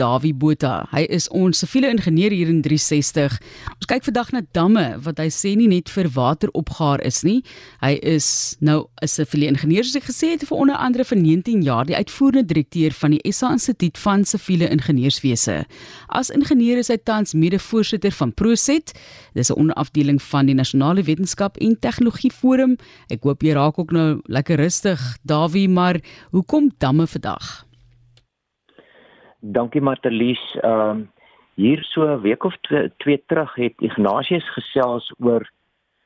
Dawie Botha. Hy is ons siviele ingenieur hier in 360. Ons kyk vandag na damme wat hy sê nie net vir water opgaar is nie. Hy is nou 'n siviele ingenieur soos ek gesê het vir onder andere vir 19 jaar die uitvoerende direkteur van die SA Instituut van Siviele Ingenieurswese. As ingenieur is hy tans mede-voorsitter van Proset. Dis 'n onderafdeling van die Nasionale Wetenskap en Tegnologie Forum. Ek hoop jy raak ook nou lekker rustig, Dawie, maar hoekom damme vandag? Dankie Martelies. Ehm um, hier so 'n week of twee, twee terug het Ignatius gesels oor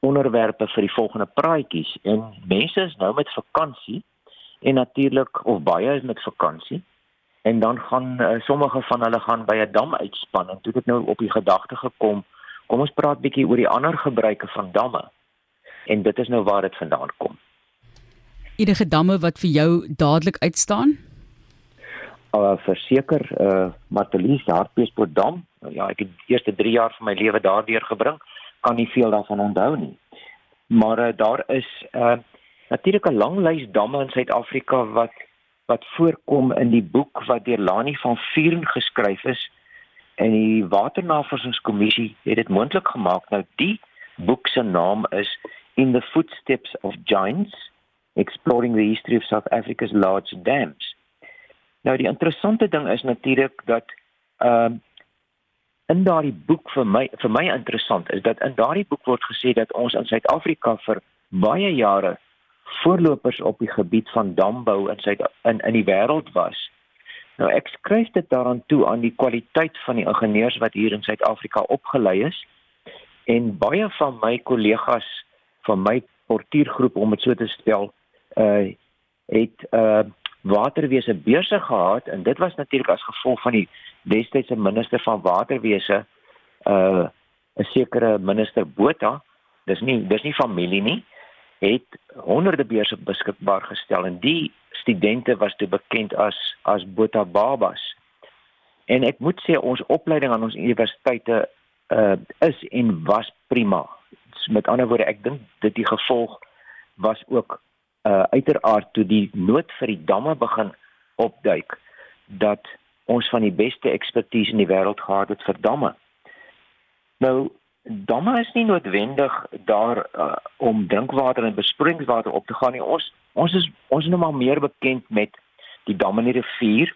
onderwerpe vir die volgende praatjies en mense is nou met vakansie en natuurlik of baie is met vakansie en dan gaan uh, sommige van hulle gaan by 'n dam uitspan en toe het nou op die gedagte gekom kom ons praat bietjie oor die ander gebruike van damme en dit is nou waar dit vandaan kom. Enige damme wat vir jou dadelik uitstaan? Uh, verseker uh Matelies Hartbeespoort dam. Ja, ek het die eerste 3 jaar van my lewe daardeur gebring. Kan nie veel daarvan onthou nie. Maar uh, daar is uh natuurlik 'n lang lys damme in Suid-Afrika wat wat voorkom in die boek wat deur Lani van Vuren geskryf is en die Waternavorsingskommissie het dit moontlik gemaak. Nou die boek se naam is In the Footsteps of Giants: Exploring the History of South Africa's Large Dams. Nou die interessante ding is natuurlik dat ehm uh, in daardie boek vir my vir my interessant is dat in daardie boek word gesê dat ons in Suid-Afrika vir baie jare voorlopers op die gebied van dambou in Suid in in die wêreld was. Nou ek skryf dit daaraan toe aan die kwaliteit van die ingenieurs wat hier in Suid-Afrika opgelei is en baie van my kollegas van my portuïergroep om dit so te stel uh het uh waterwese beurse gehad en dit was natuurlik as gevolg van die destydse minister van waterwese uh 'n sekere minister Botha dis nie dis nie familie nie het honderde beurse beskikbaar gestel en die studente was te bekend as as Botha babas. En ek moet sê ons opleiding aan ons universiteite uh is en was prima. Met ander woorde ek dink dit die gevolg was ook uh uiteraard toe die nood vir die damme begin opduik dat ons van die beste ekspertise in die wêreld gehad het vir damme. Nou damme is nie noodwendig daar uh, om drinkwater en besproeiingswater op te gaan nie. Ons ons is ons is nou maar meer bekend met die damme in die rivier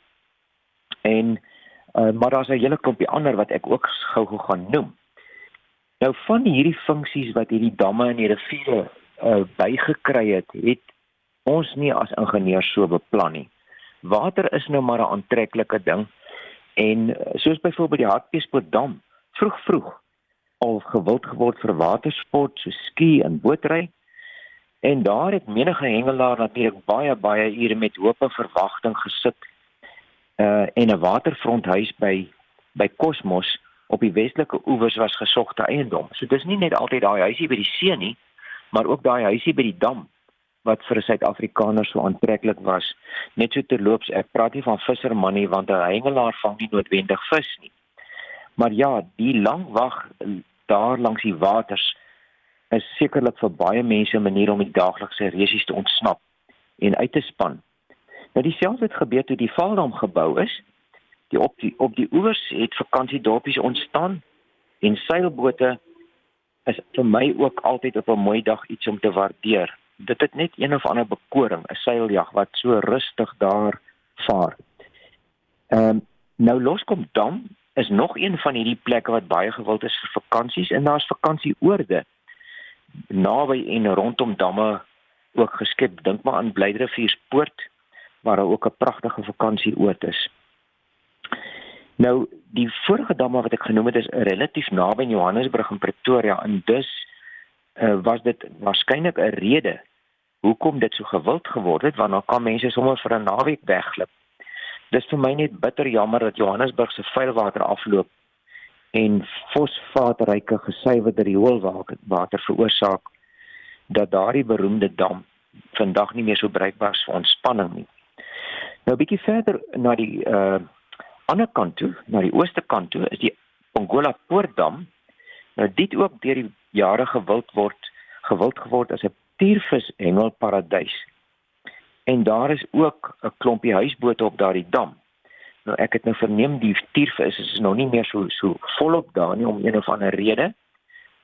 en uh, maar daar's 'n hele klompie ander wat ek ook gou-gou gaan noem. Nou van hierdie funksies wat hierdie damme in die riviere uh, bygekry het, het ons nie as ingenieurs so beplan nie. Water is nou maar 'n aantreklike ding en eh, soos byvoorbeeld die Hartbeespoort dam, vroeg vroeg al gewild geword vir watersport so ski en bootry. En daar het menige hengelaar natuurlik baie baie ure met hoop en verwagting gesit uh en 'n waterfronthuis by by Kosmos op die westelike oewers was gesogte eiendom. So dis nie net altyd daai huisie by die see nie, maar ook daai huisie by die dam wat vir 'n Suid-Afrikaner so aantreklik was. Net so terloops, ek praat nie van visserman nie want 'n hengelaar vang nie noodwendig vis nie. Maar ja, die lang wag daar langs die waters is sekerlik vir baie mense 'n manier om die daaglikse resies te ontsnap en uit te span. Nou dieselfde het gebeur toe die Valdam gebou is. Die op die op die oewers het vakansiedorpies ontstaan en seilbote is vir my ook altyd op 'n mooi dag iets om te waardeer dit het net een of ander bekoring, 'n seiljag wat so rustig daar vaar. Ehm um, nou Loskom Dam is nog een van hierdie plekke wat baie gewild is vir vakansies en daar's vakansieoorde naby en rondom damme ook geskep. Dink maar aan Blydrivierspoort waar daar ook 'n pragtige vakansieoord is. Nou die vorige damme wat ek genoem het is relatief naby Johannesburg en Pretoria en dus uh, was dit waarskynlik 'n rede hoekom dit so gewild geword het want dan kan mense sommer vir 'n naweek wegglip. Dis vir my net bitter jammer dat Johannesburg se vuilwater afloop en fosfaatryke gesuiwerde rioolwater veroorsaak dat daardie beroemde dam vandag nie meer so bruikbaar is vir ontspanning nie. Nou 'n bietjie verder na die uh ander kant toe, na die ooste kant toe is die Pongola Poortdam. Nou dit ook deur die jare gewild word gewild geword as 'n natuurvis hengelparadys. En daar is ook 'n klompie huisbote op daardie dam. Nou ek het nou verneem die tiervis is nog nie meer so so volop daar nie om een of ander rede.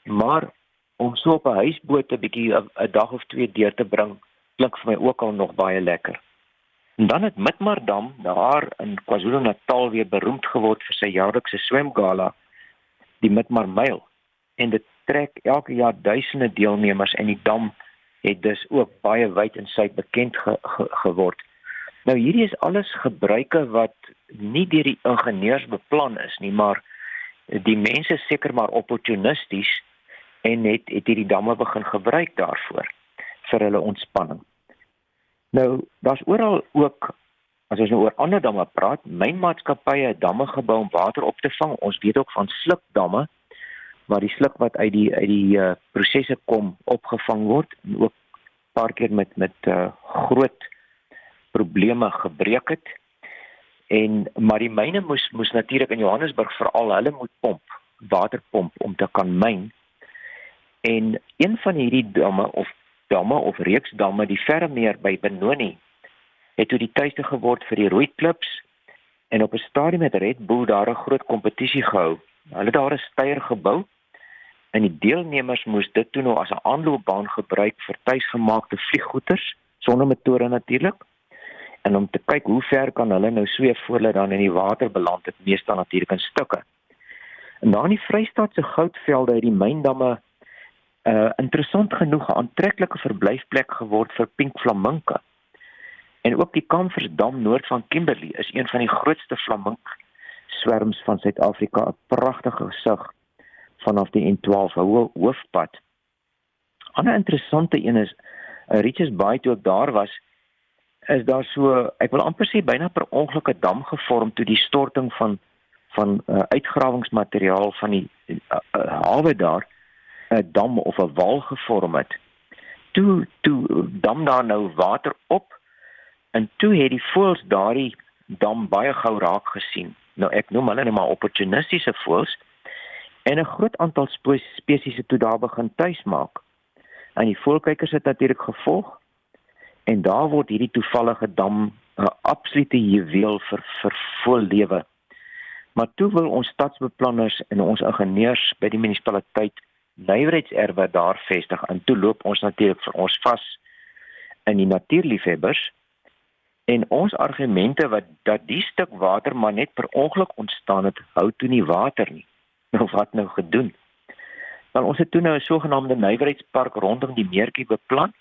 Maar om so op 'n huisboot 'n bietjie 'n dag of twee deur te bring, klink vir my ook al nog baie lekker. En dan het Mitmardam daar in KwaZulu-Natal weer beroemd geword vir sy jaarlikse swemgala, die Mitmar Myl. En dit trek elke jaar duisende deelnemers en die dam het dus ook baie wyd en suid bekend ge, ge, geword. Nou hierdie is alles gebruike wat nie deur die ingenieurs beplan is nie, maar die mense seker maar opportunisties en het het hierdie damme begin gebruik daarvoor vir hulle ontspanning. Nou, daar's oral ook as ons nou oor ander damme praat, mynmaatskappye het damme gebou om water op te vang. Ons weet ook van slukdamme waar die sluk wat uit die uit die uh, prosesse kom opgevang word en ook paar keer met met uh, groot probleme gebreek het. En maar die myne moes moes natuurlik in Johannesburg veral hulle moet pomp, waterpomp om te kan myn. En een van hierdie damme of damme of reeks damme die Vermeer by Benoni het toe die tuiste geword vir die rooi klips en op 'n stadium het Red Bull daar 'n groot kompetisie gehou. Hulle het daar 'n steier gebou en die deelnemers moes dit toe nou as 'n aanloopbaan gebruik vir tuisgemaakte vlieggoeters sonder motore natuurlik en om te kyk hoe ver kan hulle nou sweef voor hulle dan in die water beland het meestal natuurlik in stukke. En dan in die Vrystaatse goudvelde het die myndamme uh interessant genoeg 'n aantreklike verblyfplek geword vir pink flaminke. En ook die Kamfersdam noord van Kimberley is een van die grootste flamink swerms van Suid-Afrika, 'n pragtige gesig vanaf die N12 ho hoofpad. Ander interessante een is uh, Richards Bay toe ek daar was, is daar so, ek wil amper sê byna per ongeluk 'n dam gevorm toe die storting van van uh, uitgrawingsmateriaal van die uh, uh, hawe daar 'n dam of 'n wal gevorm het. Toe toe dam daar nou water op en toe het die voëls daardie dam baie gou raak gesien. Nou ek noem hulle net maar opportunistiese voëls en 'n groot aantal spesies het toe daar begin tuis maak. En die voëlkykers het natuurlik gevolg en daar word hierdie toevallige dam 'n absolute juweel vir vir voëllewe. Maar toe wil ons stadsbeplanners en ons ingenieurs by die munisipaliteit nywerheidserwe daar vestig en toe loop ons natuurlik vir ons vas in die natuurliefhebbers en ons argumente wat dat die stuk water maar net per ongeluk ontstaan het hou toe nie water nie nou wat nou gedoen dan ons het toe nou 'n sogenaamde nywerheidspark rondom die meertjie beplan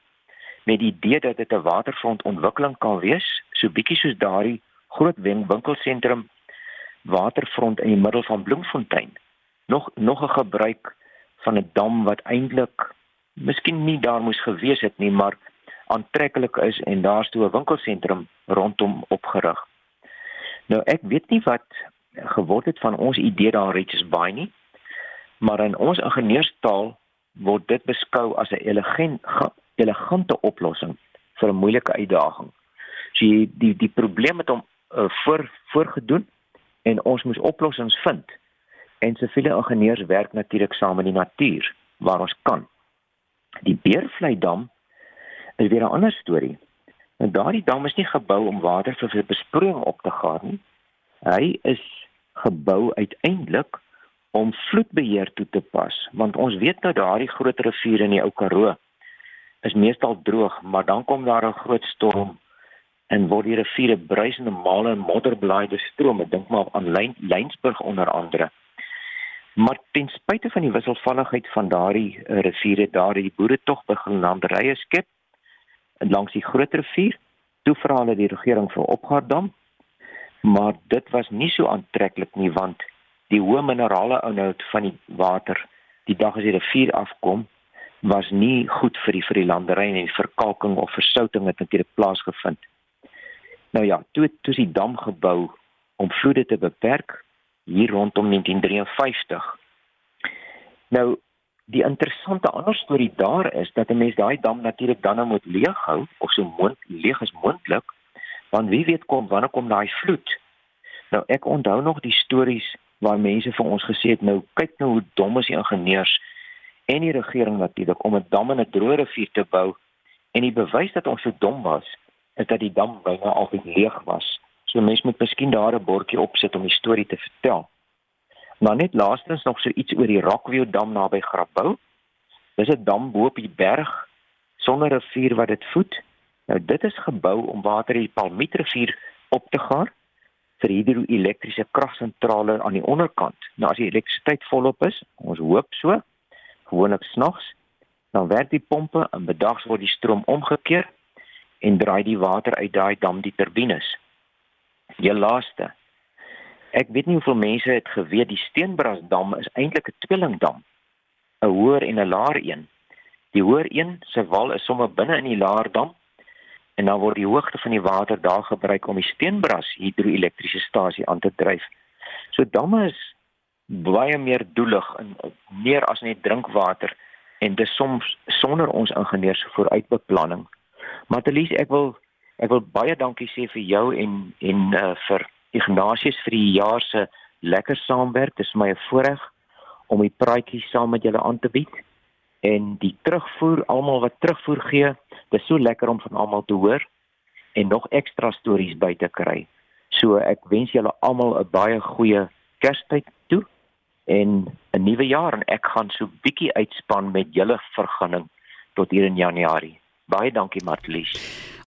met die idee dat dit 'n waterfront ontwikkeling kan wees so bietjie soos daardie groot winkelsentrum waterfront in die middel van Bloemfontein nog nog 'n gebruik van 'n dam wat eintlik miskien nie daar moes gewees het nie, maar aantreklik is en daar's toe 'n winkelsentrum rondom opgerig. Nou ek weet nie wat geword het van ons idee daar Richards Bay nie, maar in ons ingenieurstaal word dit beskou as 'n elegant elegante oplossing vir 'n moeilike uitdaging. So die die, die probleem het hom uh, voor voorgedoen en ons moes oplossings vind en siviele ingenieurs werk natuurlik saam met die natuur waar ons kan. Die Beervlei dam is weer 'n ander storie. En daardie dam is nie gebou om water vir besproeiing op te gaan nie. Hy is gebou uiteindelik om vloedbeheer toe te pas, want ons weet nou daardie groot riviere in die Ou Karoo is meestal droog, maar dan kom daar 'n groot storm en word die riviere bruisende male en modderblaai bestroom. Ek dink maar aan Lynsburg onder andere. Maar ten spyte van die wisselvalligheid van daardie uh, riviere, daardie boere tog begin landerye skep langs die groot rivier. Toe vra hulle die regering vir opgaardam. Maar dit was nie so aantreklik nie want die hoë minerale inhoud van die water die dag as die rivier afkom was nie goed vir die vir die landery en die verkalking of versouting het natuurlik plaasgevind. Nou ja, toe toe die dam gebou om vloede te beperk hier rondom 1953. Nou die interessante ander storie daar is dat 'n mens daai dam natuurlik dan nou moet leeghou of so mond leeg is moontlik want wie weet kom wanneer kom daai vloed. Nou ek onthou nog die stories waar mense vir ons gesê het nou kyk nou hoe dom is die ingenieurs en die regering natuurlik om 'n dam in 'n droë rivier te bou en die bewys dat ons so dom was is dat die dam byna altyd leeg was So mens moet miskien daar 'n bordjie opsit om die storie te vertel. Maar net laastens nog so iets oor die Rockview dam naby Grabouw. Dis 'n dam bo op die berg sonder 'n rivier wat dit voed. Nou dit is gebou om water uit die Palmietrivier op te gaar vir hidroelektriese kragsentrale aan die onderkant. Nou as die elektrisiteit volop is, ons hoop so, gewoonlik snags, dan werk die pompe en bedags word die stroom omgekeer en draai die water uit daai dam die turbines. Die laaste. Ek weet nie hoeveel mense het geweet die Steenbrasdam is eintlik 'n tweelingdam. 'n Hoër en 'n laer een. Die hoër een se wal is sommer binne in die laer dam en dan word die hoogte van die water daar gebruik om die Steenbras hidroelektriese stasie aan te dryf. So damme is baie meer doelig en meer as net drinkwater en dis soms sonder ons ingenieurs vooruitbeplanning. Matelies, ek wil ek wil baie dankie sê vir jou en en uh, vir Ignatius vir die jaar se lekker saamwerk. Dit is my voorreg om die praatjies saam met julle aan te bied en die terugvoer almal wat terugvoer gee dis so lekker om van almal te hoor en nog ekstra stories by te kry. So ek wens julle almal 'n baie goeie Kerstyd toe en 'n nuwe jaar en ek gaan so bietjie uitspan met julle vergunning tot hier in Januarie. Baie dankie Martlies.